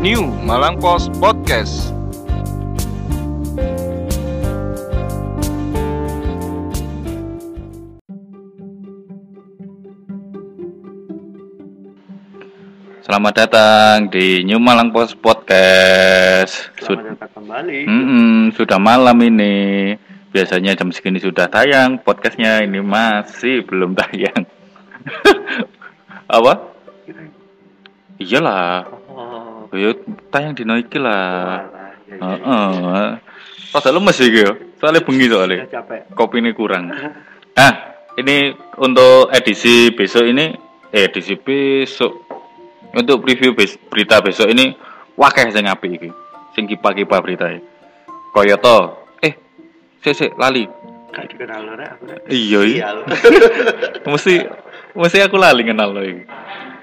New Malang Post Podcast. Selamat datang di New Malang Post Podcast. Sud- Selamat datang kembali. Mm-mm, sudah malam ini. Biasanya jam segini sudah tayang. Podcastnya ini masih belum tayang. Apa? Iyalah. Oh, Yo tayang di iki lah. walah, ya, ya, ya. Heeh. Rada lemes iki yo. Soalnya bengi soalnya. Ini kurang. Ah, ini untuk edisi besok ini eh edisi besok untuk preview bes- berita besok ini wakeh sing apik iki. Sing kipa-kipa berita iki. Kaya to. Eh, sik sik lali. Gak dikenal Rek, aku. Iya Iya, iya. mesti mesti aku lali kenal lo iki.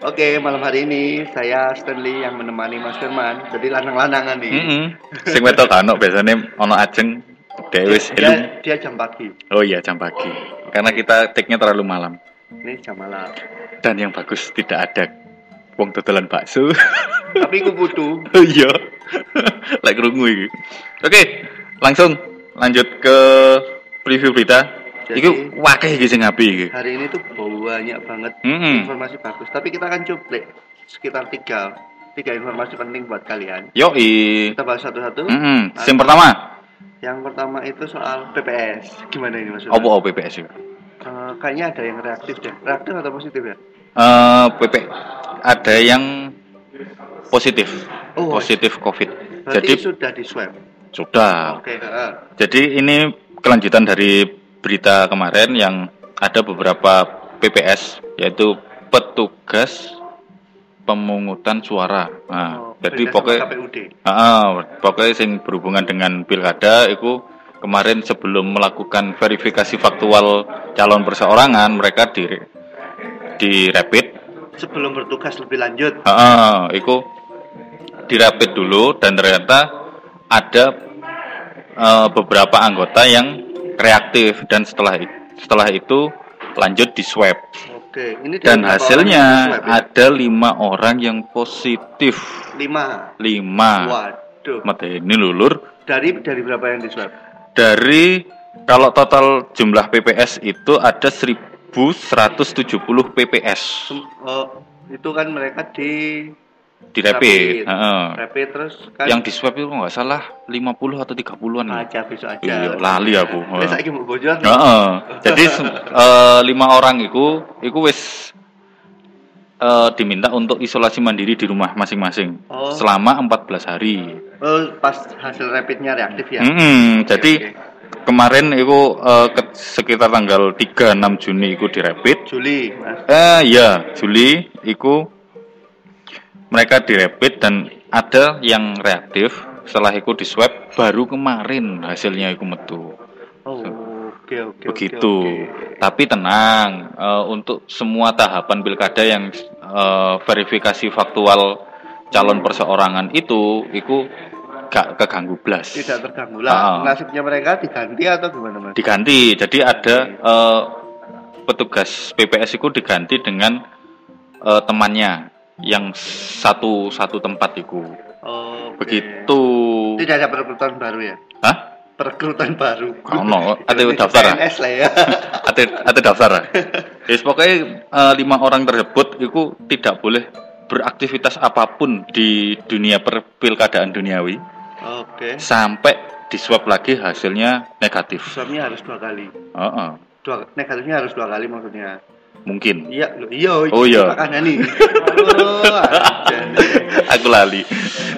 Oke, malam hari ini saya Stanley yang menemani Mas Firman. Jadi lanang-lanangan nih. Heeh. Sing wedok kan biasanya ono ajeng helm. Dia, dia jam pagi. Oh iya jam pagi. Karena kita take-nya terlalu malam. Ini jam malam. Dan yang bagus tidak ada wong dodolan bakso. Tapi aku butuh. Oh iya. Lek krungu iki. Oke, langsung lanjut ke preview berita. Jadi- Iku wakeh iki sing iki. Hari ini tuh banyak banget Mm-mm. informasi bagus. Tapi kita akan cuplek sekitar tiga tiga informasi penting buat kalian. Yoi. Kita bahas satu-satu. Mm Sing pertama, Yang pertama itu soal PPS. Gimana ini Mas? Firman? opo PPS itu? Eh, kayaknya ada yang reaktif deh. Reaktif atau positif ya? Eh, PP ada yang positif. Oh. Positif Covid. Berarti Jadi sudah di swab. sudah. Oke, heeh. Jadi ini kelanjutan dari berita kemarin yang ada beberapa PPS yaitu petugas pemungutan suara. Nah, Oh, jadi pokoknya. Heeh, pokoknya sing berhubungan dengan pilkada itu kemarin sebelum melakukan verifikasi faktual calon perseorangan mereka di di rapid Sebelum bertugas lebih lanjut. Heeh, itu dirapid dulu dan ternyata ada eh, beberapa anggota yang reaktif dan setelah setelah itu lanjut di swab Oke, ini dan hasilnya swab ya? ada lima orang yang positif lima. lima Waduh. mata ini lulur Dari dari berapa yang di swab? dari kalau total jumlah PPS itu ada 1170 PPS oh, itu kan mereka di di rapid, Heeh. rapid terus kan yang di swab itu nggak salah 50 atau 30-an ya. aja besok aja. Iya, lali aku. Wes saiki mau bojor. Heeh. Jadi eh, lima orang itu, itu wis eh, diminta untuk isolasi mandiri di rumah masing-masing Oh. selama 14 hari. Oh, pas hasil rapidnya reaktif ya. Mm-mm, jadi oke. kemarin itu eh, ke- sekitar tanggal 3-6 Juni itu di rapid. Juli, Mas. Eh ya, Juli itu mereka di rapid dan ada yang reaktif setelah itu di swab baru kemarin hasilnya itu metu. Oh, oke oke. oke, begitu. oke. Tapi tenang, eh, untuk semua tahapan pilkada yang eh, verifikasi faktual calon perseorangan itu, itu gak keganggu blas. Tidak terganggu Ah. lah. Nasibnya mereka diganti atau gimana, Mas? Diganti, jadi ada eh, petugas PPS itu diganti dengan eh, temannya yang satu satu tempat itu. Oh, oke. Begitu. Tidak ada perekrutan baru ya? Hah? Perekrutan baru. Ono, ada Indonesia daftar ah? PNS lah ya. ada ada daftar ah? Yes, pokoknya eh, lima orang tersebut itu tidak boleh beraktivitas apa pun di dunia perpilkadaan duniawi Oke. sampai di swab lagi hasilnya negatif. Swabnya harus dua kali. Heeh, Dua, negatifnya harus dua kali maksudnya. Mungkin. Iya, iya. Oh, iya. Makanya nih. Oh. Aku lali.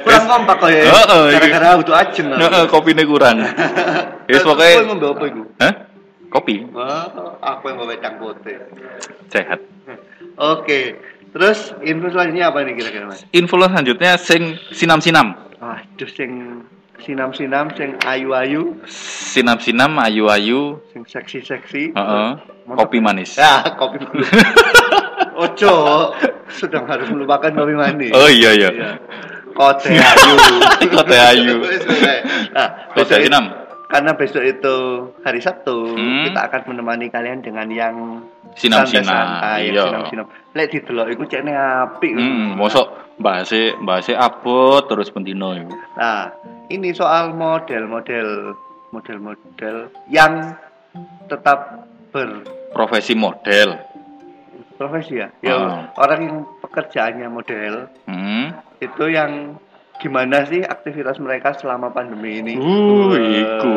Kurang kompak kok ya. Heeh, iki. Gara-gara butuh ajen. Heeh, kopine kurang. Yes, Kowe pokoknya ngombe apa iku? Hah? Kopi Oh, aku yang mau wedang putih. sehat. Oke. Terus info selanjutnya apa nih kira-kira, Mas? Info selanjutnya sing sinam-sinam. Aduh sing sinam-sinam sing ayu-ayu, Sinam-sinam ayu-ayu, sing seksi-seksi. heeh, Mantap. Kopi manis. Ah, kopi dulu. Ojo, sedang harus melupakan kopi manis. Oh iya iya. Kote ayu. Kote ayu. nah, Kote besok enam. karena besok itu hari Sabtu, Hmm. kita akan menemani kalian dengan yang Sinam-sinam. Iya. sinam-sinam. Lek didelok iku cekne apik. Hmm, mosok bahasa bahasa abot terus pentino iku. Nah, ini soal model-model model-model yang tetap Profesi model. berprofesi ya. Ya, Ah. orang yang pekerjaannya model Hmm. itu yang gimana sih aktivitas mereka selama pandemi ini? Uh, iku.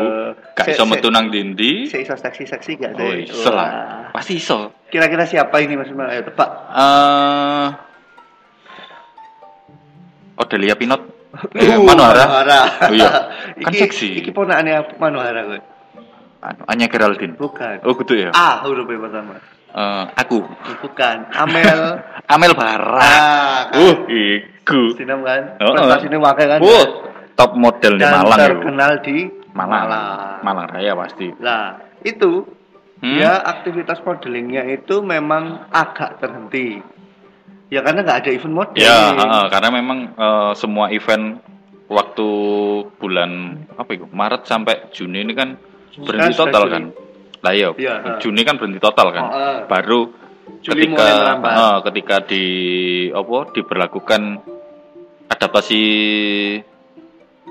Gak Se- iso se- metu nang dindi. se- iso seksi-seksi gak sih? Oh, iso lah. Pasti iso. Kira-kira siapa ini Mas Mal? Ayo tebak. Eh Odelia Pinot. Eh, Uh, Manuhara. Manuhara. Oh, iya. Kan Iki- seksi. Iki ponakane Manuhara kowe. Anu, Anya Geraldine. Bukan. Oh, gitu ya. A hurufnya pertama. Eh, aku. Bukan. Amel. Amel Bara. ah, kan. Uh, iku. Sinam kan? Oh, Prestasinya wakai kan? Uh, top model di Dan Malang itu. terkenal di Malang. Malang. Malang Raya pasti. Lah, itu Hmm? ya aktivitas modelingnya itu memang agak terhenti. Ya karena nggak ada event modeling. Ya, heeh, karena memang eh, semua event waktu bulan apa itu Maret sampai Juni ini kan berhenti total kan. Lah iya, Iya. Juni kan berhenti total kan. Oh, eh. Baru Juli ketika eh, ketika di apa diberlakukan adaptasi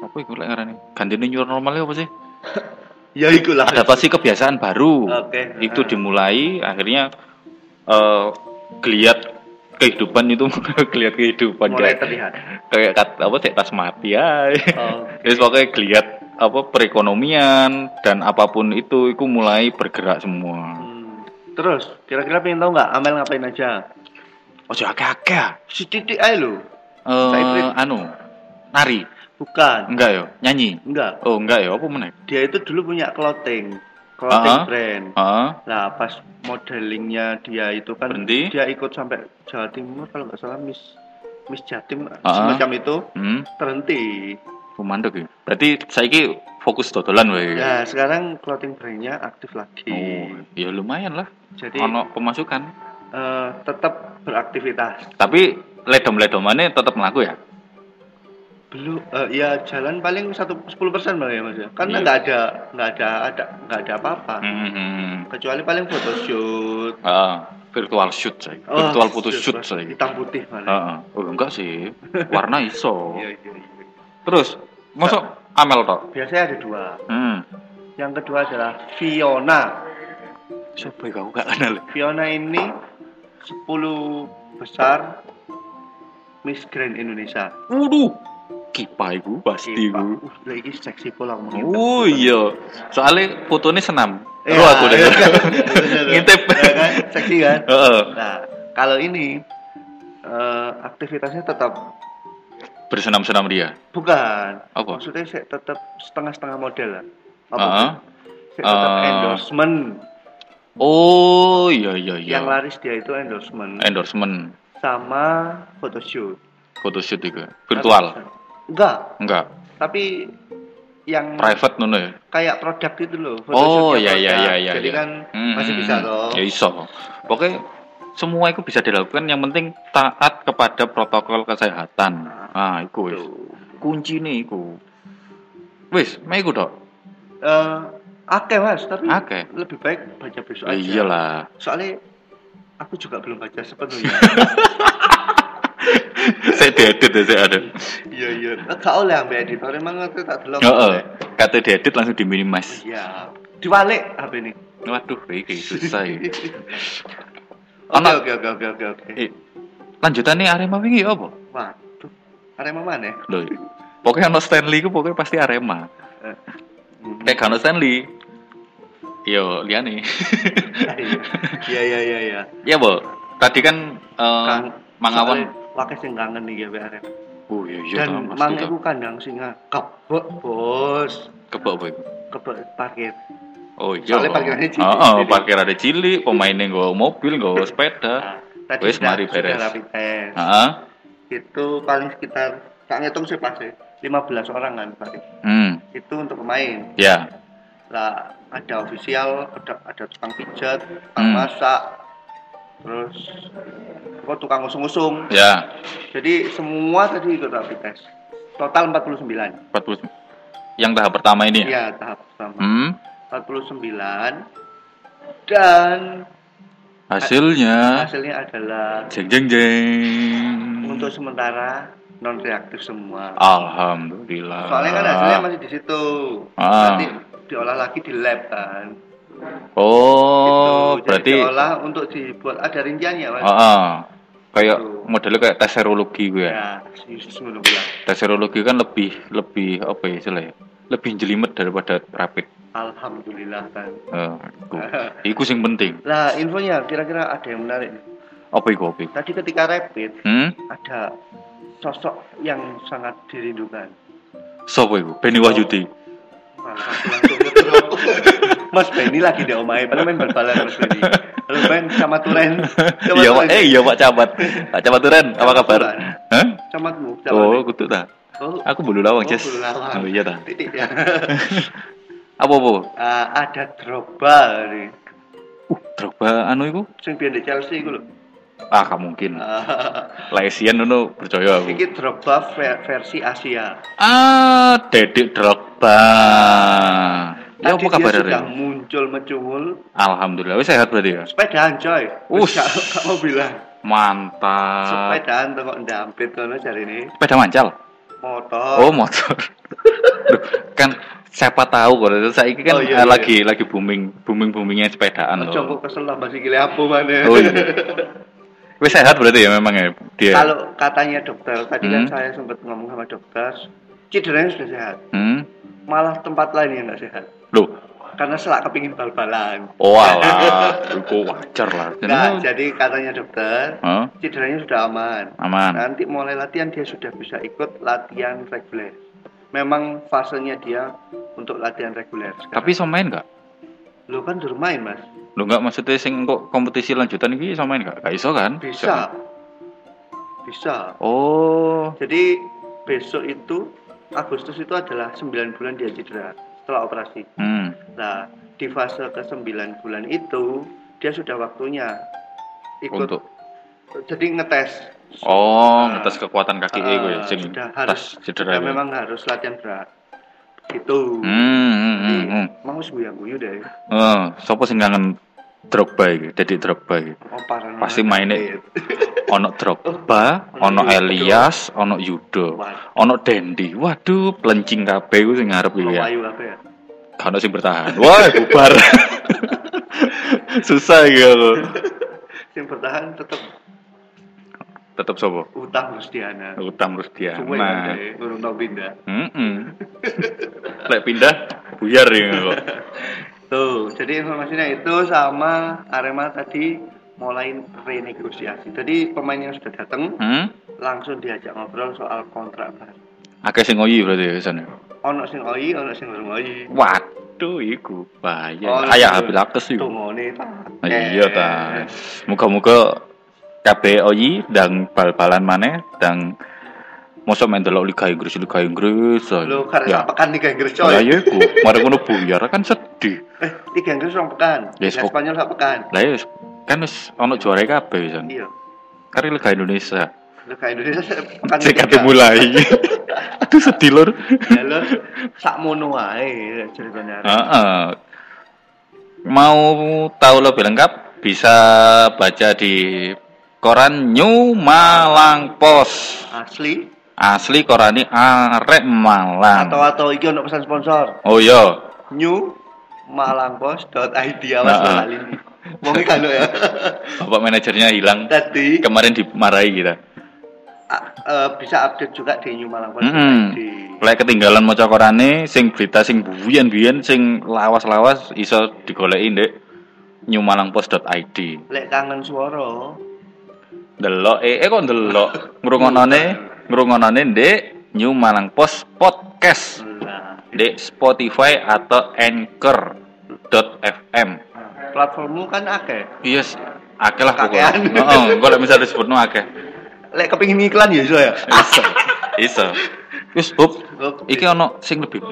apa itu lek ngarani? Ganti new normal apa sih? Ya ikulah. Adaptasi kebiasaan baru. Oke. Itu dimulai akhirnya eh geliat kehidupan itu geliat kehidupan mulai kayak terlihat. kayak kat, apa cek tas mati ya Oh. Terus pokoknya geliat apa perekonomian dan apa pun itu itu mulai bergerak semua Hmm. Terus, kira-kira pengen tahu nggak Amel ngapain aja? ojo akeh-akeh Si titik aja lo. eh Saya anu nari Bukan. enggak yo nyanyi Enggak. oh enggak yo apa meneh Dia itu dulu punya clothing. Clothing Ah. brand. Heeh. Nah, pas modelingnya dia itu kan Berhenti. dia ikut sampai Jawa Timur kalau nggak salah Miss Miss Jatim Ah. semacam itu hmm terhenti. Pemandek ya berarti saiki fokus dodolan wae Nah, sekarang clothing brandnya aktif lagi. oh ya lumayan lah Jadi ono pemasukan eh, tetap beraktivitas. tapi ledom-ledomannya tetap melaku ya Belum eh, ya jalan paling satu sepuluh persen malah ya Mas ya. Karena Iya. nggak ada nggak ada ada nggak ada apa-apa. hmm, hmm. Kecuali paling photoshoot. Ah, virtual shoot saya Oh, virtual foto shoot saya Hitam putih malah. Heeh. Oh, enggak sih. Warna iso. Iya, iya, iya. Terus, masuk Amel tok. Biasanya ada dua. Hmm. Yang kedua adalah Fiona. Siapa yang kau gak kenal? Fiona ini 10 besar Miss Grand Indonesia. Waduh. Kipa iku pasti iku. Uh, iki seksi pola Oh iya. Soalnya fotonya senam. Iya, Terus aku deh. Bener. Ngintip. Ya kan? Seksi kan? Heeh. Nah, kalau ini eh, aktivitasnya tetap Bersenam-senam dia. bukan. Apa? Maksudnya saya tetap setengah-setengah model lah. Apa? Heeh. Saya tetap Eh. endorsement. Oh, iya iya iya. Yang laris dia itu endorsement Endorsement sama photoshoot. photoshoot itu. Virtual. Enggak, Enggak. tapi yang Private nuno ya. kayak produk itu loh. Oh iya iya iya iya. Jadi iya. kan Hmm, masih bisa loh. Ya iso. Pokoknya semua itu bisa dilakukan yang penting taat kepada protokol kesehatan. Nah, iku wis. Tuh. Kunci nih iku. Wis, meh iku tok. Eh, Akeh mas, tapi Akeh. lebih baik baca besok aja. iyalah. Soalnya aku juga belum baca sepenuhnya. Saya diedit ya, saya ada. Iya iya. Gak oleh ambil editor emang aku tak delok. Heeh. Kata diedit langsung diminimas. Iya. Diwalik HP ini. Waduh, iki susah ya. Oke oke oke oke oke oke. Eh, lanjutannya Arema wingi apa? Waduh. Arema mana? Loh, pokoknya ono Stanley ku pokoknya pasti Arema. Eh, hmm. Kayak ono Stanley. Yo, liane. Iya iya iya iya. Ya, Bo. Tadi kan eh Kang Mangawan. Pakai sing kangen nih ya Arema. Oh iya iya Dan mang ta. iku kandang singa kebek bos. Kebak apa iku? Kebek parkir. Oh iya. Soalnya parkirannya cilik. Heeh, Jadi- parkirannya cilik, pemainnya nggawa mobil, nggawa sepeda. Nah, sudah, mari beres. Heeh. Itu paling sekitar tak ngitung sih pas 15 orang kan Pak. Hmm, Itu untuk pemain. ya. Lah ada ofisial, ada, ada tukang pijat, tukang Hmm. masak, terus kok tukang usung-usung. Ya. Jadi semua tadi ikut rapid test. Total 49. 40 yang tahap pertama ini ya. Iya, tahap pertama. Hmm. 49 dan Hasilnya Hasilnya adalah jeng jeng jeng. untuk sementara non reaktif semua. Alhamdulillah. Soalnya kan hasilnya masih di situ. Ah. Nanti diolah lagi di lab kan. Oh, Gitu. Jadi berarti diolah untuk dibuat ada rinciannya, Mas. Ah, ah. kayak Gitu. modelnya kayak tes serologi gue ya. Ya. Tes serologi kan lebih lebih apa ya istilahnya? Lebih jelimet daripada rapid. Alhamdulillah kan. Eh, iku. sing penting. Lah, infonya kira-kira ada yang menarik. Apa iku apa? Tadi ketika rapid Hmm? ada sosok yang sangat dirindukan. Sopo iku? Beni Wahyudi. Langsung ngedrop. Mas Benny lagi di omai, padahal main bal-balan Mas Benny. Halo Ben, sama Turen. Iya. Eh, iya Pak Camat. Pak Camat Turen, apa kabar? Hah? Camatmu, Oh, camatnya. kutu ta. Oh, Aku bulu lawang, oh, bulu lawang. Oh, iya ta. Titik ya. Apa apa? Ah, ada Drogba nih. Uh, Drogba anu iku? Sing biyen di Chelsea iku lho. Ah, gak mungkin. Laesian ngono percaya aku. Iki Drogba ver- versi Asia. Ah, Dedek Drogba. Ya apa kabar dia sudah ini? muncul mencungul Alhamdulillah, wis sehat berarti ya. sepedaan coy. Ush. Gak gak mau bilang. Mantap. Sepedaan tuh kok ndampit kono jari ini. Sepeda mancal. Motor. Oh, motor. Duh, kan siapa tahu kalau saya kan Oh, iya, eh, iya. lagi lagi booming booming boomingnya sepedaan loh. kok kesel lah masih gile apa mana. Oh, iya. Wis sehat berarti ya memang ya dia. Kalau katanya dokter, tadi kan Hmm. saya sempat ngomong sama dokter, cederanya sudah sehat. Hmm? Malah tempat lain yang nggak sehat. Karena selak kepingin bal-balan. oh alah, itu wajar lah. Nah, jadi katanya dokter, Hah? cederanya sudah aman. Aman. Nanti mulai latihan dia sudah bisa ikut latihan reguler. Memang fasenya dia untuk latihan reguler. sekarang. Tapi iso main gak? lo kan udah main mas, Lo nggak maksudnya sing kok kompetisi lanjutan ini iso main gak? Gak iso kan? bisa, bisa. Oh, Jadi besok itu Agustus itu adalah 9 bulan dia cedera setelah operasi. hmm. Nah, di fase ke 9 bulan itu dia sudah waktunya ikut Untuk jadi ngetes. Oh, Nah, ngetes kekuatan kaki Ah, gue sing sudah harus sudah iku. memang harus latihan berat. Gitu. Hmm, hmm, hmm, hmm. mau guyu guyu deh. Eh, sopo sing kangen Drogba iki, Dedi Drogba iki. Oh, Pasti mainnya Ono Drogba, ono Elias, ono Yudo, ono Dendi. Waduh, pelencing kabeh ku sing ngarep iki ya. Apa ya? Kan sing bertahan. Wah, bubar. Susah iki aku. Yang bertahan tetap Tetep sopo? utang Rustiana. Utang terus dia. Semua Nah, ada, urung tau pindah. heeh. Lek pindah buyar ya kok. Tuh, jadi informasinya itu sama Arema tadi mulai renegosiasi. Jadi pemain yang sudah datang Hmm? langsung diajak ngobrol soal kontrak baru. Akeh sing ngoyi berarti ya sana. Ono sing oi, ono sing urung oi. Waduh, iku bahaya. Ono Ayah sing habil akes iku. Tungone ta. Iya ta. Muga-muga kabeh oyi dan bal-balan maneh dan mosok main delok Liga Inggris Liga Inggris. Lo karena ya. pekan Liga Inggris Lah coy. ya iku, mari ngono buyar kan sedih. Eh, Liga Inggris rong pekan. Yes, Liga. Spanyol sak pekan. Lah ya kan wis ono juara kabeh wisan. Iya. Kari Liga Indonesia. Liga Indonesia pekan. Sing kate mulai. Aduh sedih lur. Ya lo sak mono wae ceritanya. Heeh. Mau tahu lebih lengkap bisa baca di koran New Malang Post. Asli Asli koran ini arek Malang. atau atau iki ono pesan sponsor. Oh iya. New malangpost.id awas Nah, ini. Wong kan ya. Bapak manajernya hilang. Tadi Kemarin dimarahi kita. a- eh, bisa update juga di New Malangpost.id. Hmm. Lek ketinggalan maca korane sing berita sing buyen-buyen sing lawas-lawas iso digoleki ndek newmalangpost.id. Lek kangen suara, Delok eh, eh kok delok ngrungokne ngrungokne ndek New Malang Post Podcast nah, di Spotify atau Anchor.fm. platformmu kan akeh. Yes, akeh lah pokoknya. Kakean. Heeh, engko lek misal disebutno akeh. Lek kepengin iklan ya iso ya. Iso. Iso. Wis, Bob, iki ono sing lebih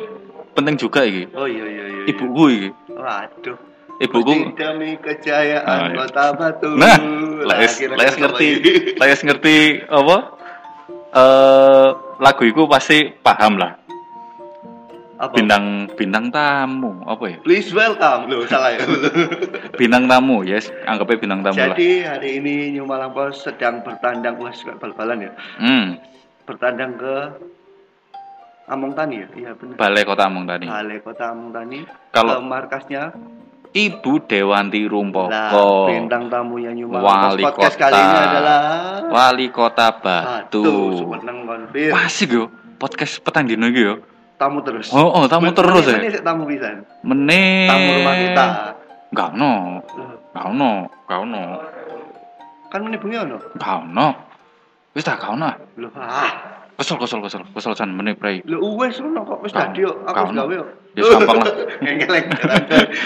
penting juga iki. Oh iya iya iya. Ibuku iki. Waduh. Ibuku demi kejayaan iya. kota Batu. Nah, Laes ketemu ngerti. Laes ngerti apa? Eh lagu iku pasti paham lah. Apa? bintang bintang tamu apa ya Please welcome. Loh, salah ya. bintang tamu yes anggapnya bintang tamu lah Jadi hari ini New Malang Post sedang bertandang wah suka bal-balan ya. hmm, Bertandang ke Among Tani ya? Iya benar. balai kota Amung tadi Balai Kota Among Tani. Kalau- markasnya Ibu Dewanti Rumpoko bintang tamunya New Malang Wali podcast Kota. kali ini adalah wali kota Batu Batu. Asik yo podcast petang dino iki yo Tamu terus. oh, oh tamu Men- terus ya sik tamu pisan. meneh Tamu rumah kita. Gak ono, Loh, gak ono, gak ono, Kan menit bengi ono. gak ono. Wis tak gak ono. Loh, ah. Kesel kesel kesel kesel san meneh prei. Loh, wes ono kok wis tadi yo. Aku wis gawe yo. Ya, gampang lah. Ngeleng.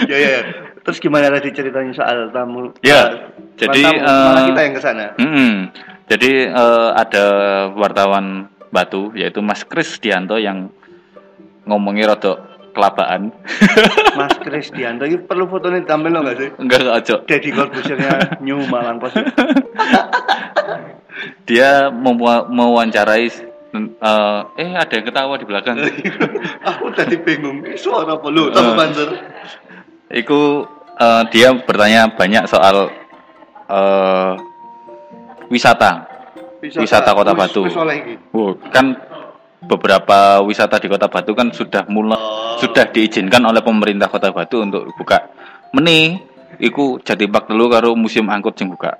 Ya ya. Terus gimana tadi ceritanya soal tamu? Ya, jadi, eh, malah kita yang ke sana. Hmm, jadi eh, ada wartawan Batu yaitu Mas Kris Dianto yang ngomongnya rada kelabaan. Mas Krisdianto ini perlu fotonya ditampil lo nggak sih? Enggak enggak aja. Deddy Corbuzier-nya New Malang Post. Dia mewa- mewawancarai eh, eh ada yang ketawa di belakang. Aku tadi bingung, suara apa lu? Tamu Eh. banter. Iku eh, dia bertanya banyak soal eh, wisata. Wisata Kota Wis- Batu. wis. Wow, kan beberapa wisata di Kota Batu kan sudah mulai Oh. sudah diizinkan oleh pemerintah Kota Batu untuk buka. Meni iku jadi bak dulu karo museum angkut sing buka.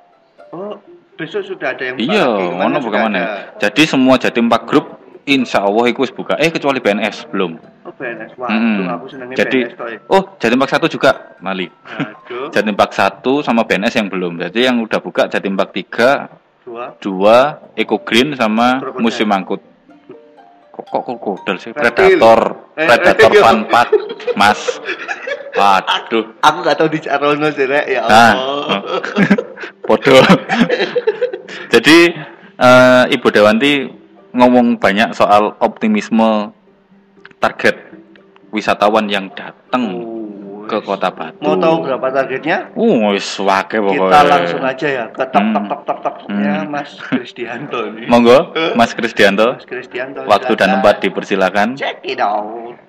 Oh, besok sudah ada yang Iya, buka. Ngono bagaimana? ada. Jadi semua Jatim Park Group insya Allah iku wis buka. Eh kecuali BNS belum. Oh, BNS. Wah, aku senengnya Jadi BNS toh. ya. oh Jatim Park 1 juga Mali. Aduh, Jatim Park 1 sama BNS yang belum. Jadi yang udah buka Jatim Park 3, dua. 2 Eco Green sama Krokodil. Museum Angkut. Kok kok krokodil sih? Reptil. Predator. Eh, Predator eh, Fun Mas. Waduh. Aku gak tahu di Arono sih. Ya Nah, Allah. Podo. Jadi eh, Ibu Dewanti ngomong banyak soal optimisme target wisatawan yang datang Oh, ke Kota Batu. Mau tahu berapa targetnya? Uh, wis wake pokoknya. Kita langsung aja ya ke tok tok tok tok toknya Hmm. Mas Krisdianto nih. Monggo, Mas Krisdianto. Mas Krisdianto. Waktu dan silakan. tempat dipersilakan. Check it out.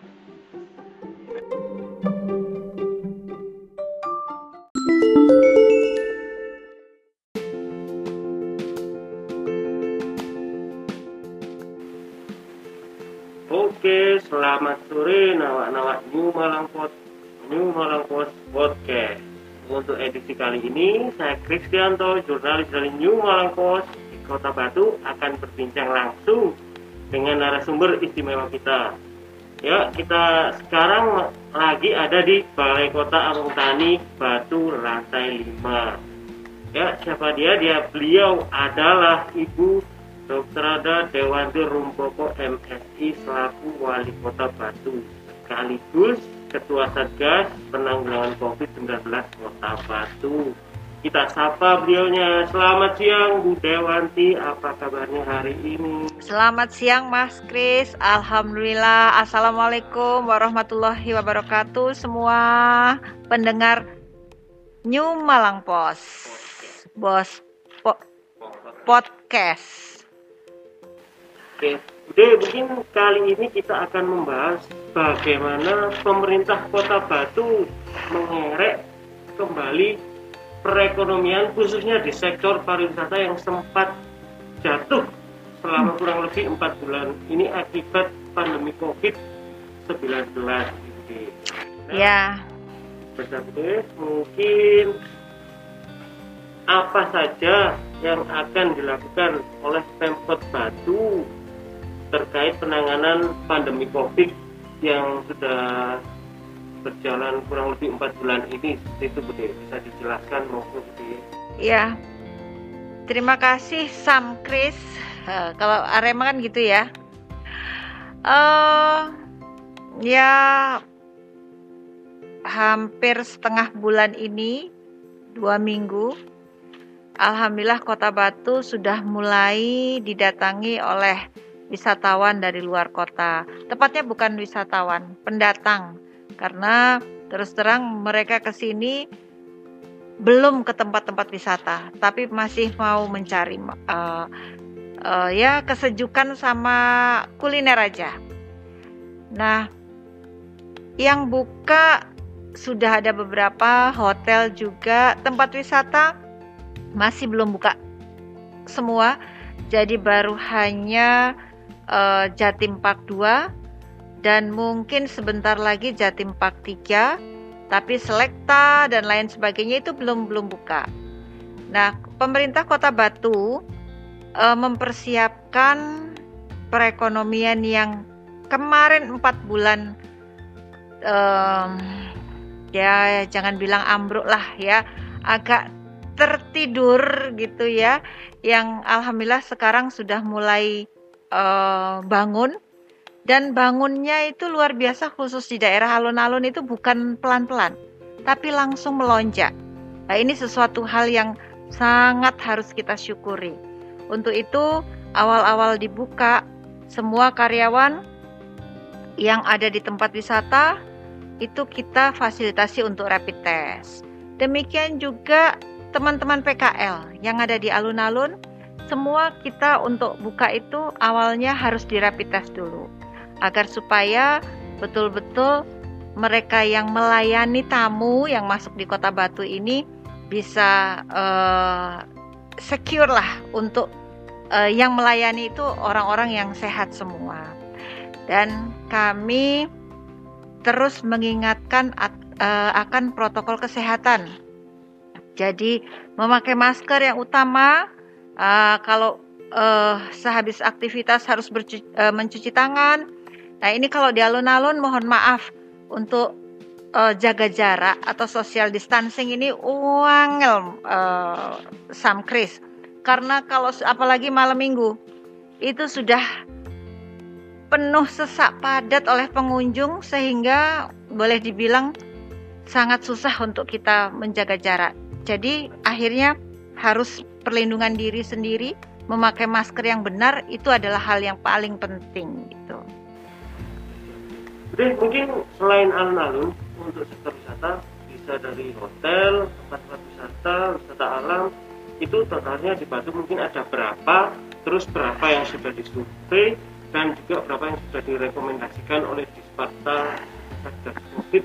Selamat sore nawak-nawak New Malang Pod New Malang Post Podcast. Untuk edisi kali ini, saya Kristianto, jurnalis dari New Malang Post di Kota Batu akan berbincang langsung dengan narasumber istimewa kita. Ya, kita sekarang lagi ada di Balai Kota Amung Tani, Batu, lantai 5. Ya, siapa dia? Dia beliau adalah Ibu Dr. Ada Dewanti Rumpoko MSI selaku Wali Kota Batu sekaligus Ketua Satgas Penanggulangan COVID-19 Kota Batu. Kita sapa beliaunya. Selamat siang Bu Dewanti, apa kabarnya hari ini? Selamat siang Mas Kris, Alhamdulillah Assalamualaikum warahmatullahi wabarakatuh Semua pendengar New Malang Pos Bos po- Podcast Oke, Bude, mungkin kali ini kita akan membahas bagaimana pemerintah Kota Batu mengerek kembali perekonomian khususnya di sektor pariwisata yang sempat jatuh selama kurang lebih empat bulan ini akibat pandemi COVID-19. Nah, Ya, Bude. mungkin apa saja yang akan dilakukan oleh Pemkot Batu terkait penanganan pandemi COVID yang sudah berjalan kurang lebih empat bulan ini. Itu Bude bisa dijelaskan monggo Bude ya Terima kasih Sam Kris Eh, Kalau Arema kan gitu ya. Eh Ya Hampir setengah bulan ini Dua minggu Alhamdulillah Kota Batu sudah mulai didatangi oleh wisatawan dari luar kota. Tepatnya bukan wisatawan, pendatang. Karena terus terang mereka ke sini belum ke tempat-tempat wisata, tapi masih mau mencari uh, uh, ya kesejukan sama kuliner aja. Nah, yang buka sudah ada beberapa hotel juga tempat wisata masih belum buka semua jadi baru hanya uh, Jatim Park 2 dan mungkin sebentar lagi Jatim Park 3 tapi Selekta dan lain sebagainya itu belum belum buka. Nah, pemerintah Kota Batu uh, mempersiapkan perekonomian yang kemarin empat bulan um, ya jangan bilang ambruk lah ya agak tertidur gitu ya yang alhamdulillah sekarang sudah mulai uh, bangun dan bangunnya itu luar biasa khusus di daerah alun-alun itu bukan pelan-pelan tapi langsung melonjak. Nah, ini sesuatu hal yang sangat harus kita syukuri. Untuk itu, awal-awal dibuka semua karyawan yang ada di tempat wisata itu kita fasilitasi untuk rapid test. Demikian juga teman-teman PKL yang ada di alun-alun, semua kita untuk buka itu awalnya harus di rapid test dulu. Agar supaya betul-betul mereka yang melayani tamu yang masuk di kota Batu ini bisa uh, secure lah untuk uh, yang melayani itu orang-orang yang sehat semua. Dan kami terus mengingatkan uh, akan protokol kesehatan jadi memakai masker yang utama uh, kalau uh, sehabis aktivitas harus bercuci, uh, mencuci tangan. Nah ini kalau di alun-alun mohon maaf untuk uh, jaga jarak atau social distancing ini uangel uh, Sam Chris. Karena kalau apalagi malam minggu itu sudah penuh sesak padat oleh pengunjung sehingga boleh dibilang sangat susah untuk kita menjaga jarak. Jadi akhirnya harus perlindungan diri sendiri, memakai masker yang benar itu adalah hal yang paling penting gitu. Jadi mungkin selain alun-alun untuk sektor wisata bisa dari hotel, tempat-tempat wisata, wisata alam itu totalnya di Batu mungkin ada berapa, terus berapa yang sudah disurvei dan juga berapa yang sudah direkomendasikan oleh Disparta Satgas Covid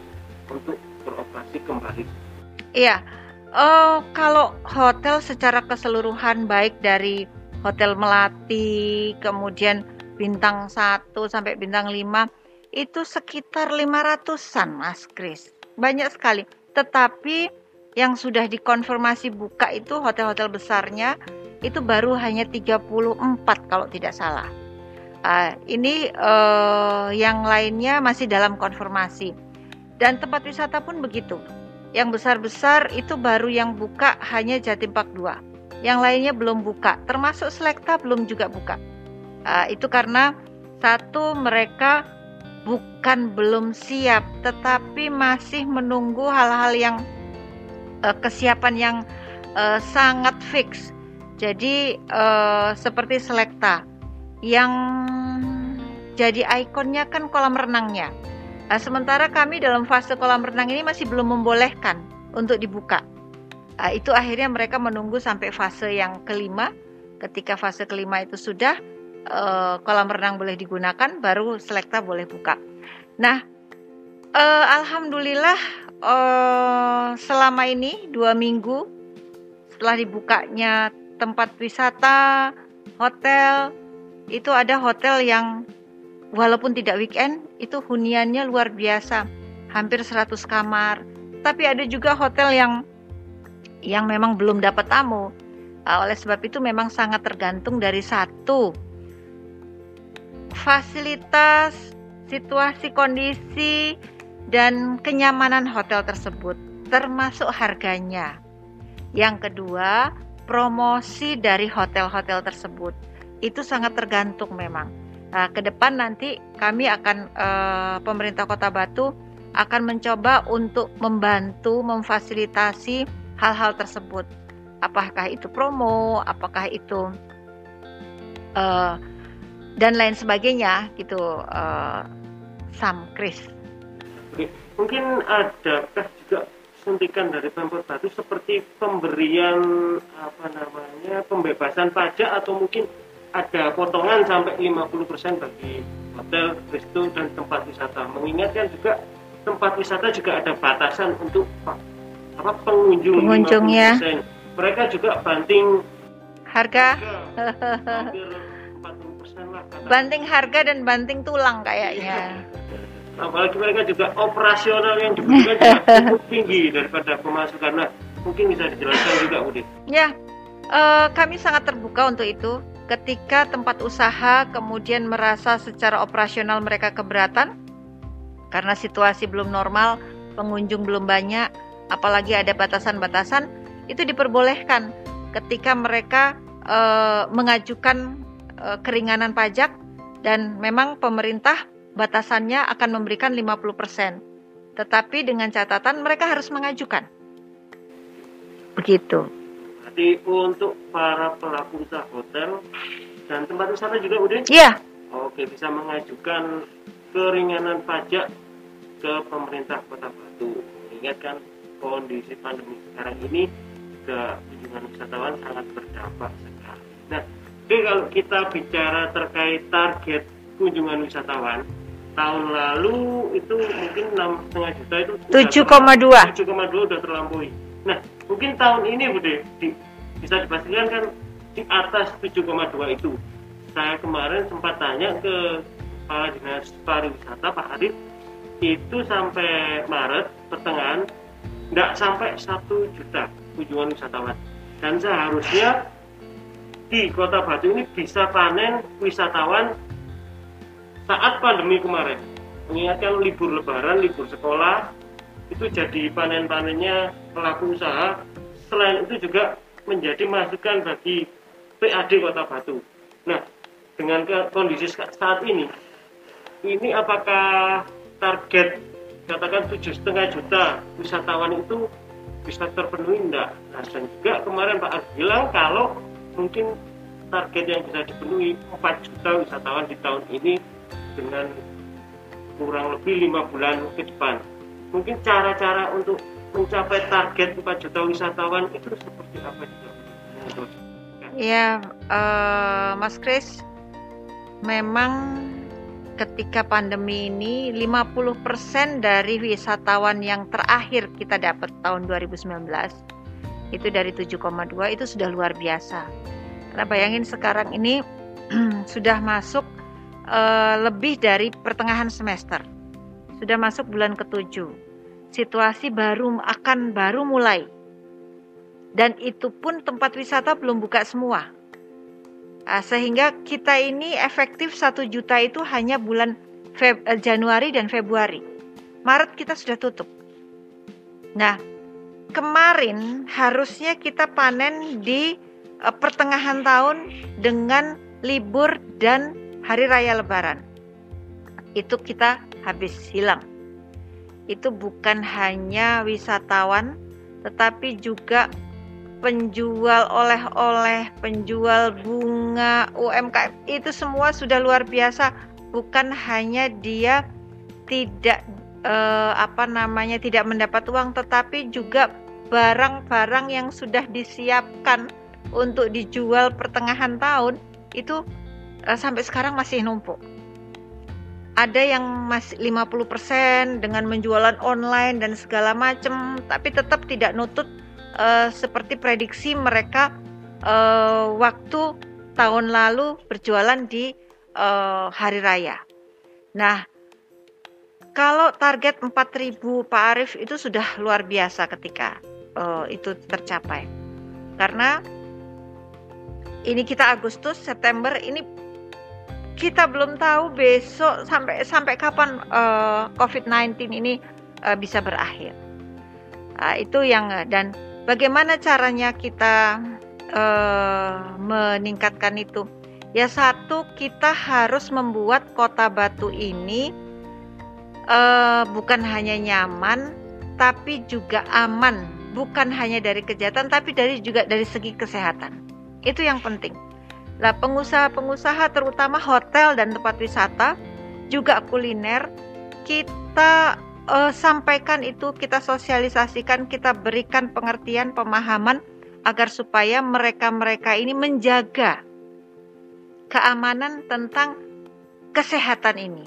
untuk beroperasi kembali. Iya, Uh, kalau hotel secara keseluruhan baik dari Hotel Melati, kemudian bintang 1 sampai bintang 5 itu sekitar 500-an Mas Kris. Banyak sekali. Tetapi yang sudah dikonfirmasi buka itu hotel-hotel besarnya itu baru hanya 34 kalau tidak salah. Uh, ini uh, yang lainnya masih dalam konfirmasi. Dan tempat wisata pun begitu yang besar-besar itu baru yang buka hanya Jatim Park 2. Yang lainnya belum buka, termasuk Selekta belum juga buka. Uh, itu karena satu mereka bukan belum siap, tetapi masih menunggu hal-hal yang uh, kesiapan yang uh, sangat fix. Jadi uh, seperti Selekta yang jadi ikonnya kan kolam renangnya. Nah, sementara kami dalam fase kolam renang ini masih belum membolehkan untuk dibuka. Nah, itu akhirnya mereka menunggu sampai fase yang kelima. Ketika fase kelima itu sudah uh, kolam renang boleh digunakan, baru selekta boleh buka. Nah, alhamdulillah selama ini dua minggu setelah dibukanya tempat wisata, hotel, itu ada hotel yang walaupun tidak weekend itu huniannya luar biasa. Hampir 100 kamar. Tapi ada juga hotel yang yang memang belum dapat tamu. Uh, oleh sebab itu memang sangat tergantung dari satu. Fasilitas situasi kondisi dan kenyamanan hotel tersebut termasuk harganya. Yang kedua promosi dari hotel-hotel tersebut. Itu sangat tergantung memang Nah, ke depan nanti kami akan uh, pemerintah Kota Batu akan mencoba untuk membantu memfasilitasi hal-hal tersebut. Apakah itu promo, apakah itu uh, dan lain sebagainya gitu. Uh, Sam, Chris. Mungkin adakah juga suntikan dari Pemkot Batu seperti pemberian apa namanya pembebasan pajak atau mungkin ada potongan sampai 50% bagi hotel, resto dan tempat wisata. Mengingatkan juga tempat wisata juga ada batasan untuk apa pengunjung Pengunjungnya. 50%. Mereka juga banting Harga, harga hampir 40% lah kata. banting harga dan banting tulang kayaknya. apalagi mereka juga operasional yang juga cukup tinggi daripada pemasukan. Nah, mungkin bisa dijelaskan juga, Udin. Ya, eh, kami sangat terbuka untuk itu. Ketika tempat usaha kemudian merasa secara operasional mereka keberatan karena situasi belum normal, pengunjung belum banyak, apalagi ada batasan-batasan, itu diperbolehkan ketika mereka eh, mengajukan eh, keringanan pajak dan memang pemerintah batasannya akan memberikan 50%. Tetapi dengan catatan mereka harus mengajukan. Begitu. Berarti untuk para pelaku usaha hotel dan tempat wisata juga, Udin? Iya, Oke, bisa mengajukan keringanan pajak ke pemerintah Kota Batu. Mengingatkan kondisi pandemi sekarang ini ke kunjungan wisatawan sangat berdampak sekali. Nah, oke kalau kita bicara terkait target kunjungan wisatawan tahun lalu itu mungkin enam setengah juta itu sudah 7,2. 7,2 udah terlampaui. Nah, mungkin tahun ini Bude di- bisa dipastikan kan di atas 7,2 itu. Saya kemarin sempat tanya ke Kepala Dinas Pariwisata Pak Hadid itu sampai Maret pertengahan tidak sampai satu juta kunjungan wisatawan. Dan seharusnya di Kota Batu ini bisa panen wisatawan saat pandemi kemarin. Mengingatkan libur lebaran libur sekolah itu jadi panen-panennya pelaku usaha. Selain itu juga menjadi masukan bagi PAD Kota Batu. Nah dengan kondisi saat ini ini apakah target katakan tujuh setengah juta wisatawan itu bisa terpenuhi? Enggak nah, dan juga kemarin Pak Agus bilang kalau mungkin target yang bisa dipenuhi 4 juta wisatawan di tahun ini dengan kurang lebih lima bulan ke depan. Mungkin cara-cara untuk mencapai target 4 juta wisatawan itu seperti apa menurut Ya, eh, Mas Kris, memang ketika pandemi ini 50% dari wisatawan yang terakhir kita dapat tahun 2019 itu dari 7,2 itu sudah luar biasa. Karena bayangin sekarang ini sudah masuk eh, lebih dari pertengahan semester. Sudah masuk bulan ketujuh. Situasi baru akan baru mulai dan itu pun tempat wisata belum buka semua. Ah, sehingga kita ini efektif satu juta itu hanya bulan Feb- eh, Januari dan Februari. Maret kita sudah tutup. Nah, kemarin harusnya kita panen di eh, pertengahan tahun dengan libur dan hari raya lebaran. Itu kita habis hilang. Itu bukan hanya wisatawan tetapi juga penjual oleh-oleh, penjual bunga, UMKM itu semua sudah luar biasa. Bukan hanya dia tidak eh, apa namanya tidak mendapat uang, tetapi juga barang-barang yang sudah disiapkan untuk dijual pertengahan tahun itu eh, sampai sekarang masih numpuk. Ada yang masih 50% dengan menjualan online dan segala macam, tapi tetap tidak nutut eh, seperti prediksi mereka eh, waktu tahun lalu berjualan di eh, hari raya. Nah, kalau target 4000 Pak Arief itu sudah luar biasa ketika eh, itu tercapai. Karena ini kita Agustus, September ini kita belum tahu besok sampai sampai kapan eh, COVID-19 ini eh, bisa berakhir. Nah, itu yang dan bagaimana caranya kita eh, meningkatkan itu? Ya satu kita harus membuat kota Batu ini eh, bukan hanya nyaman, tapi juga aman. Bukan hanya dari kejahatan, tapi dari juga dari segi kesehatan. Itu yang penting. Lah pengusaha-pengusaha terutama hotel dan tempat wisata juga kuliner kita eh, sampaikan itu kita sosialisasikan kita berikan pengertian pemahaman agar supaya mereka-mereka ini menjaga keamanan tentang kesehatan ini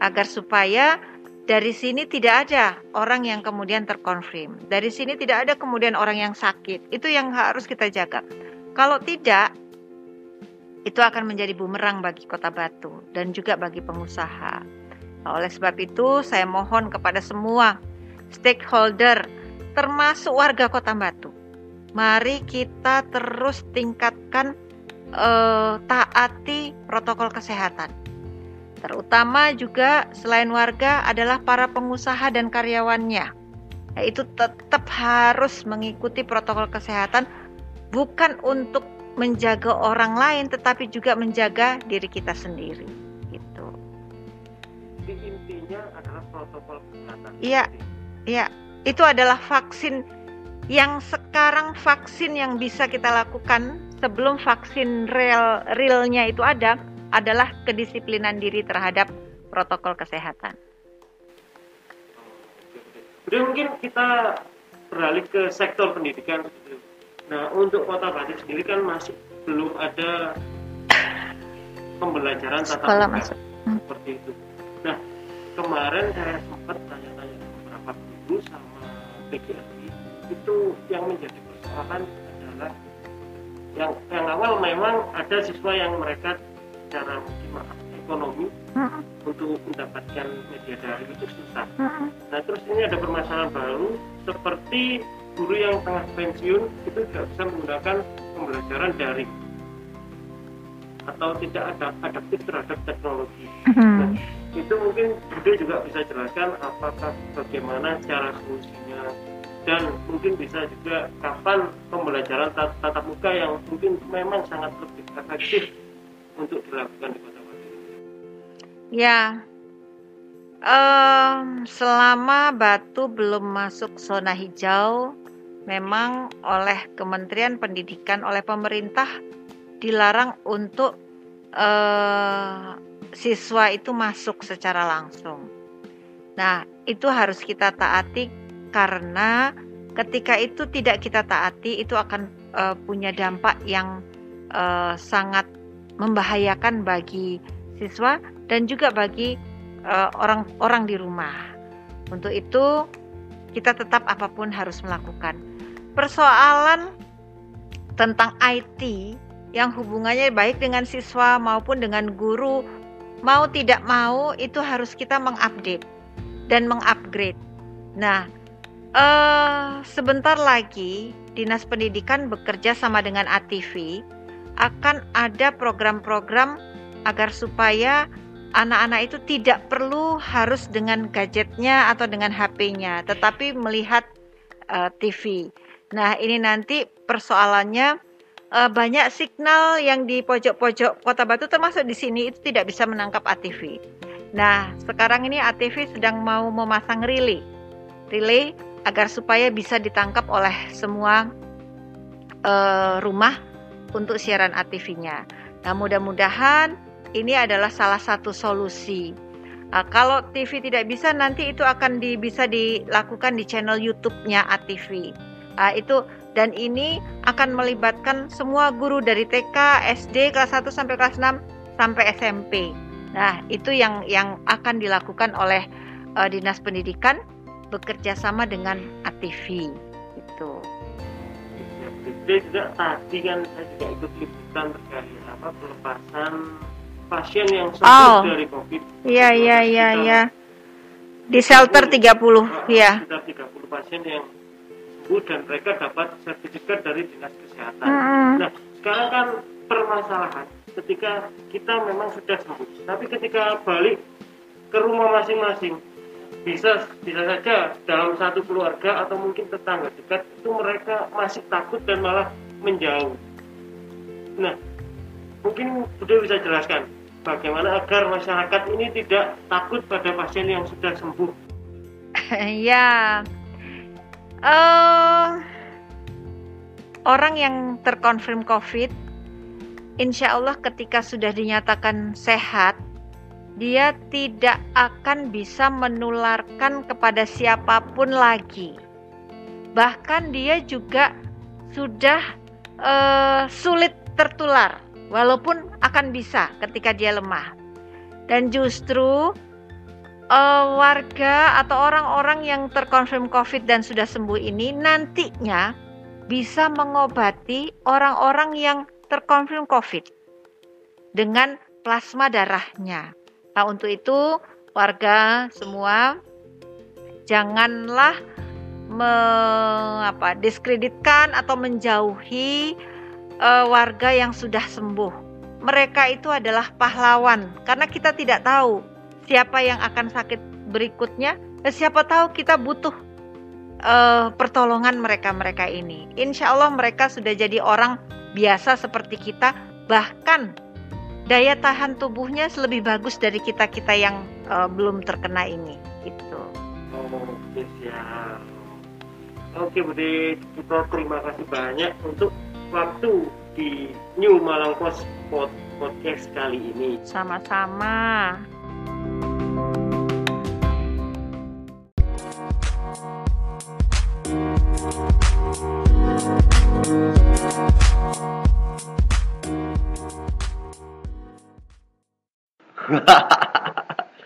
agar supaya dari sini tidak ada orang yang kemudian terkonfirm. Dari sini tidak ada kemudian orang yang sakit. Itu yang harus kita jaga. Kalau tidak, itu akan menjadi bumerang bagi Kota Batu dan juga bagi pengusaha. Nah, oleh sebab itu, saya mohon kepada semua stakeholder, termasuk warga Kota Batu, mari kita terus tingkatkan eh, taati protokol kesehatan. Terutama juga selain warga adalah para pengusaha dan karyawannya. Yaitu tetap harus mengikuti protokol kesehatan bukan untuk menjaga orang lain tetapi juga menjaga diri kita sendiri gitu. Jadi intinya adalah protokol kesehatan. Iya. Ya, itu adalah vaksin yang sekarang vaksin yang bisa kita lakukan sebelum vaksin real realnya itu ada adalah kedisiplinan diri terhadap protokol kesehatan. Jadi mungkin kita beralih ke sektor pendidikan. Nah, untuk Kota Batu sendiri kan masih belum ada pembelajaran tatap muka. Hmm. seperti itu. Nah, kemarin saya sempat tanya-tanya beberapa guru sama PGRI itu yang menjadi persoalan adalah yang yang awal memang ada siswa yang mereka mungkin maaf ekonomi Mm-mm, untuk mendapatkan media daring itu susah. mm-mm. Nah terus ini ada permasalahan baru seperti guru yang tengah pensiun itu tidak bisa menggunakan pembelajaran daring atau tidak ada adaptif terhadap teknologi. Mhm. Itu mungkin Bude juga bisa jelaskan apakah bagaimana cara solusinya dan mungkin bisa juga kapan pembelajaran tat- tatap muka yang mungkin memang sangat lebih efektif untuk dilakukan di kota Batu. Ya, em, selama Batu belum masuk zona hijau, memang oleh Kementerian Pendidikan, oleh pemerintah dilarang untuk eh, siswa itu masuk secara langsung. Nah, itu harus kita taati karena ketika itu tidak kita taati, itu akan eh, punya dampak yang eh, sangat membahayakan bagi siswa dan juga bagi orang-orang di rumah. Untuk itu, kita tetap apa pun harus melakukan. Persoalan tentang IT yang hubungannya baik dengan siswa maupun dengan guru, mau tidak mau itu harus kita mengupdate dan mengupgrade. Nah, eh, sebentar lagi Dinas Pendidikan bekerja sama dengan ATV akan ada program-program agar supaya anak-anak itu tidak perlu harus dengan gadgetnya atau dengan HP-nya, tetapi melihat eh, TV. Nah, ini nanti persoalannya eh, banyak signal yang di pojok-pojok Kota Batu termasuk di sini itu tidak bisa menangkap ATV. Nah, sekarang ini ATV sedang mau memasang relay. Relay agar supaya bisa ditangkap oleh semua eh, rumah untuk siaran ATV-nya. Nah, mudah-mudahan ini adalah salah satu solusi. Nah, kalau TV tidak bisa, nanti itu akan di, bisa dilakukan di channel YouTube-nya ATV. Nah, itu dan ini akan melibatkan semua guru dari TK, SD kelas 1 sampai kelas 6 sampai SMP. Nah, itu yang yang akan dilakukan oleh eh, Dinas Pendidikan bekerja sama dengan ATV. Itu. Jadi juga tadi kan saya juga ikut liputan terkait apa pelepasan pasien yang sembuh Oh. dari COVID. Iya, iya, iya, iya. Di shelter 30, ya. Sekitar 30 pasien yang dan mereka dapat sertifikat dari dinas kesehatan. Mm-mm. Nah, sekarang kan permasalahan ketika kita memang sudah sembuh, tapi ketika balik ke rumah masing-masing bisa bisa saja dalam satu keluarga atau mungkin tetangga dekat itu mereka masih takut dan malah menjauh. Nah, mungkin sudah bisa jelaskan bagaimana agar masyarakat ini tidak takut pada pasien yang sudah sembuh. ya. Eh orang yang terkonfirm COVID, insya Allah ketika sudah dinyatakan sehat, dia tidak akan bisa menularkan kepada siapa pun lagi. Bahkan dia juga sudah eh, sulit tertular, walaupun akan bisa ketika dia lemah. Dan justru eh, warga atau orang-orang yang terkonfirm COVID dan sudah sembuh ini nantinya bisa mengobati orang-orang yang terkonfirm COVID dengan plasma darahnya. Nah, untuk itu warga semua janganlah me, apa, diskreditkan atau menjauhi eh, warga yang sudah sembuh. Mereka itu adalah pahlawan karena kita tidak tahu siapa yang akan sakit berikutnya. Dan siapa tahu kita butuh eh, pertolongan mereka-mereka ini. Insya Allah mereka sudah jadi orang biasa seperti kita, bahkan daya tahan tubuhnya lebih bagus dari kita-kita yang eh, belum terkena ini. Itu. Oke siap. Oke Bude, kita terima kasih banyak untuk waktu di New Malang Post Pod- Podcast kali ini. Sama-sama.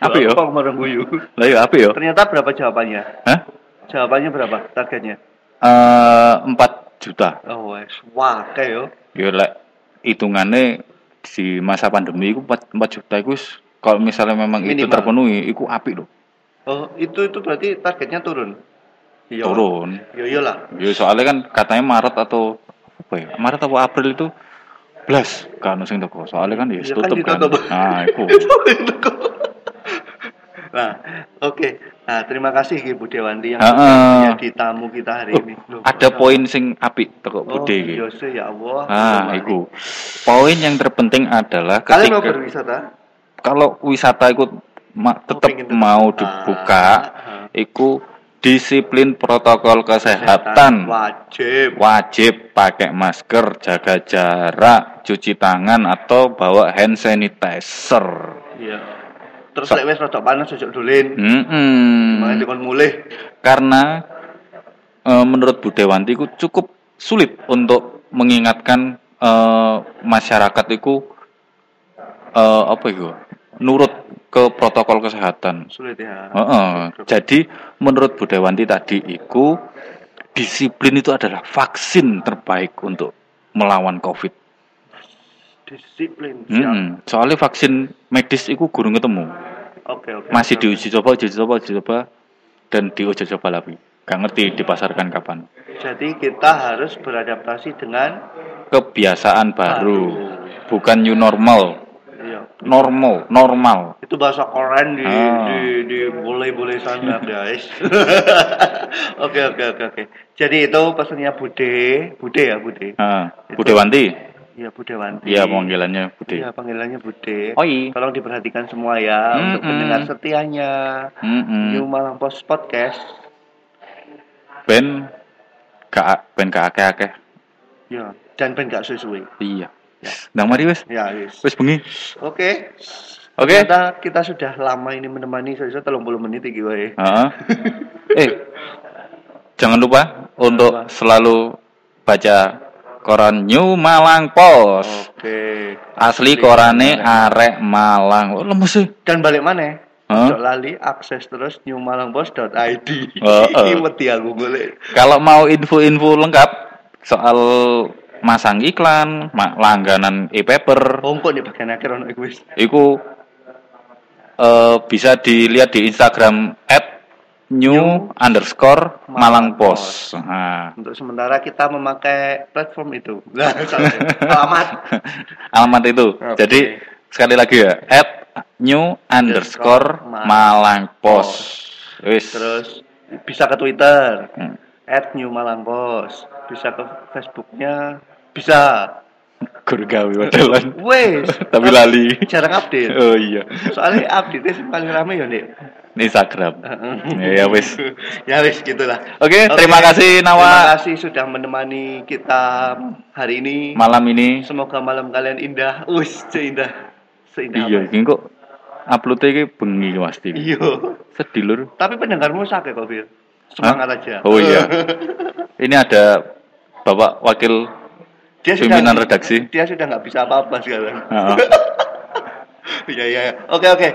Apa yo? Gampang marang guyu. Lah yo apa yo? Ternyata berapa jawabannya? Hah? Jawabannya berapa targetnya? Eh 4 juta. Oh wes, wah kayak yo. Yo lek hitungannya di masa pandemi itu 4, 4 juta itu kalau misalnya memang itu Minimal. terpenuhi itu apik loh. Oh itu itu berarti targetnya turun. Iya. Turun. Iya iyalah. Ya soalnya kan katanya Maret atau apa ya? Maret atau April itu belas kan sing teko. Soalnya kan ya Iya kan tutup kan. ditutup. Nah, itu. Nah, oke. Nah, terima kasih Ki Bu Dewanti yang sudah menjadi tamu kita hari ini. Loh, Ada poin sing apik teko Allah. bude Oh, iki. iya ya Allah. Ah, Terima iku. Poin yang terpenting adalah Kalian mau ketika berwisata? kalau wisata itu ma- tetap tetap mau buka. dibuka, Ah. iku disiplin protokol kesehatan. wajib. Wajib pakai masker, jaga jarak, cuci tangan atau bawa hand sanitizer. Iya. Terus So- lek wis rada panas ojo dolin. Mm-mm. Makanya dikon mulih. Karena eh, menurut Budewanti itu cukup sulit untuk mengingatkan eh, masyarakat itu eh, apa itu nurut ke protokol kesehatan. Sulit ya. Heeh. Jadi menurut Budewanti tadi itu disiplin itu adalah vaksin terbaik untuk melawan COVID. Disiplin. Siap. Mm-mm. Soalnya vaksin medis itu gurung ketemu. Oke, oke. Masih oke. diuji coba, uji coba, uji coba, dan diuji coba lagi. Gak ngerti dipasarkan kapan. Jadi kita harus beradaptasi dengan Kebiasaan baru, Baru. bukan new normal. Iya. Normal, normal. Itu bahasa koran di Ah. di di boleh-boleh sana guys. Oke oke oke oke. Jadi itu pesannya Bude, Bude ya Bude. Ah, Itu. Budewanti, Iya Budewanti. iya panggilannya Bude. Iya panggilannya Bude. Oi. Tolong diperhatikan semua ya untuk Mm-mm. pendengar setianya Mm-mm. New Malang Post Podcast. Ben gak ben gak akeh-akeh. Ya, dan ben gak suwe-suwe. Iya. Nang mari wis. Ya, wis. Wis bengi. Oke. Oke. Ternyata kita sudah lama ini menemani saya 30 menit iki wae. Heeh. eh, jangan lupa untuk selalu baca koran New Malang Post. Oke. Asli korane arek Malang. Oh, lemes sih. Dan balik mana? Ojo lali akses terus newmalangpost.id. Heeh. Iki wedi aku golek. Kalau mau info-info lengkap soal masang iklan, ma- langganan e-paper, Oh, kok di bagian akhir ono iku wis. itu eh, bisa dilihat di Instagram @new underscore Malang Post. Nah, Untuk sementara kita memakai platform itu. Nah. Alamat. alamat itu. Oke. Jadi sekali lagi ya, @new underscore Malang. Wis. Terus bisa ke Twitter Hmm. @newmalangpost. Bisa ke Facebooknya bisa. Guru gawe wadelan. Wes. Tapi lali. Jarang update. Oh iya. Soalnya update sih paling rame ya, Dik. Instagram. Ya wis. ya wis gitulah. Oke, terima kasih Terima Nawa kasih sudah menemani kita hari ini. malam ini. Semoga malam kalian indah. Us, seindah. Seindah. Iya, ini kok upload iki bengi pasti. Iya. Sedih lur. Tapi pendengarmu sakit kok, Fir. Semangat aja. Oh iya. Ini ada Bapak Wakil dia pimpinan redaksi. Dia sudah nggak bisa apa-apa sekarang. Iya, iya. iya. Oke, oke.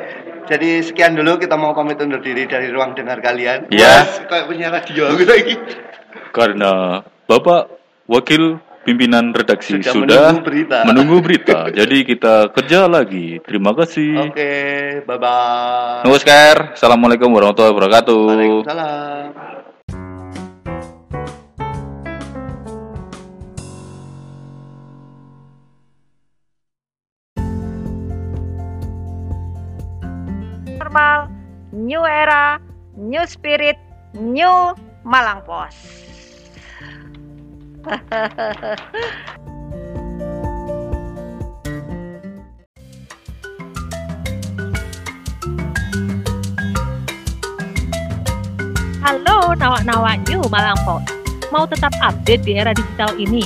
Jadi sekian dulu kita mau pamit undur diri dari ruang dengar kalian. Ya. Wes, kayak punya radio gitu lagi. Karena Bapak Wakil Pimpinan Redaksi Sudah sudah, menunggu berita. menunggu berita. Jadi kita kerja lagi. Terima kasih. Oke, bye bye. Namaskar. Assalamualaikum warahmatullahi wabarakatuh. Waalaikumsalam. Normal, new era, new spirit, new Malang Pos. Halo nawak-nawak New Malang Post. Mau tetap update di era digital ini?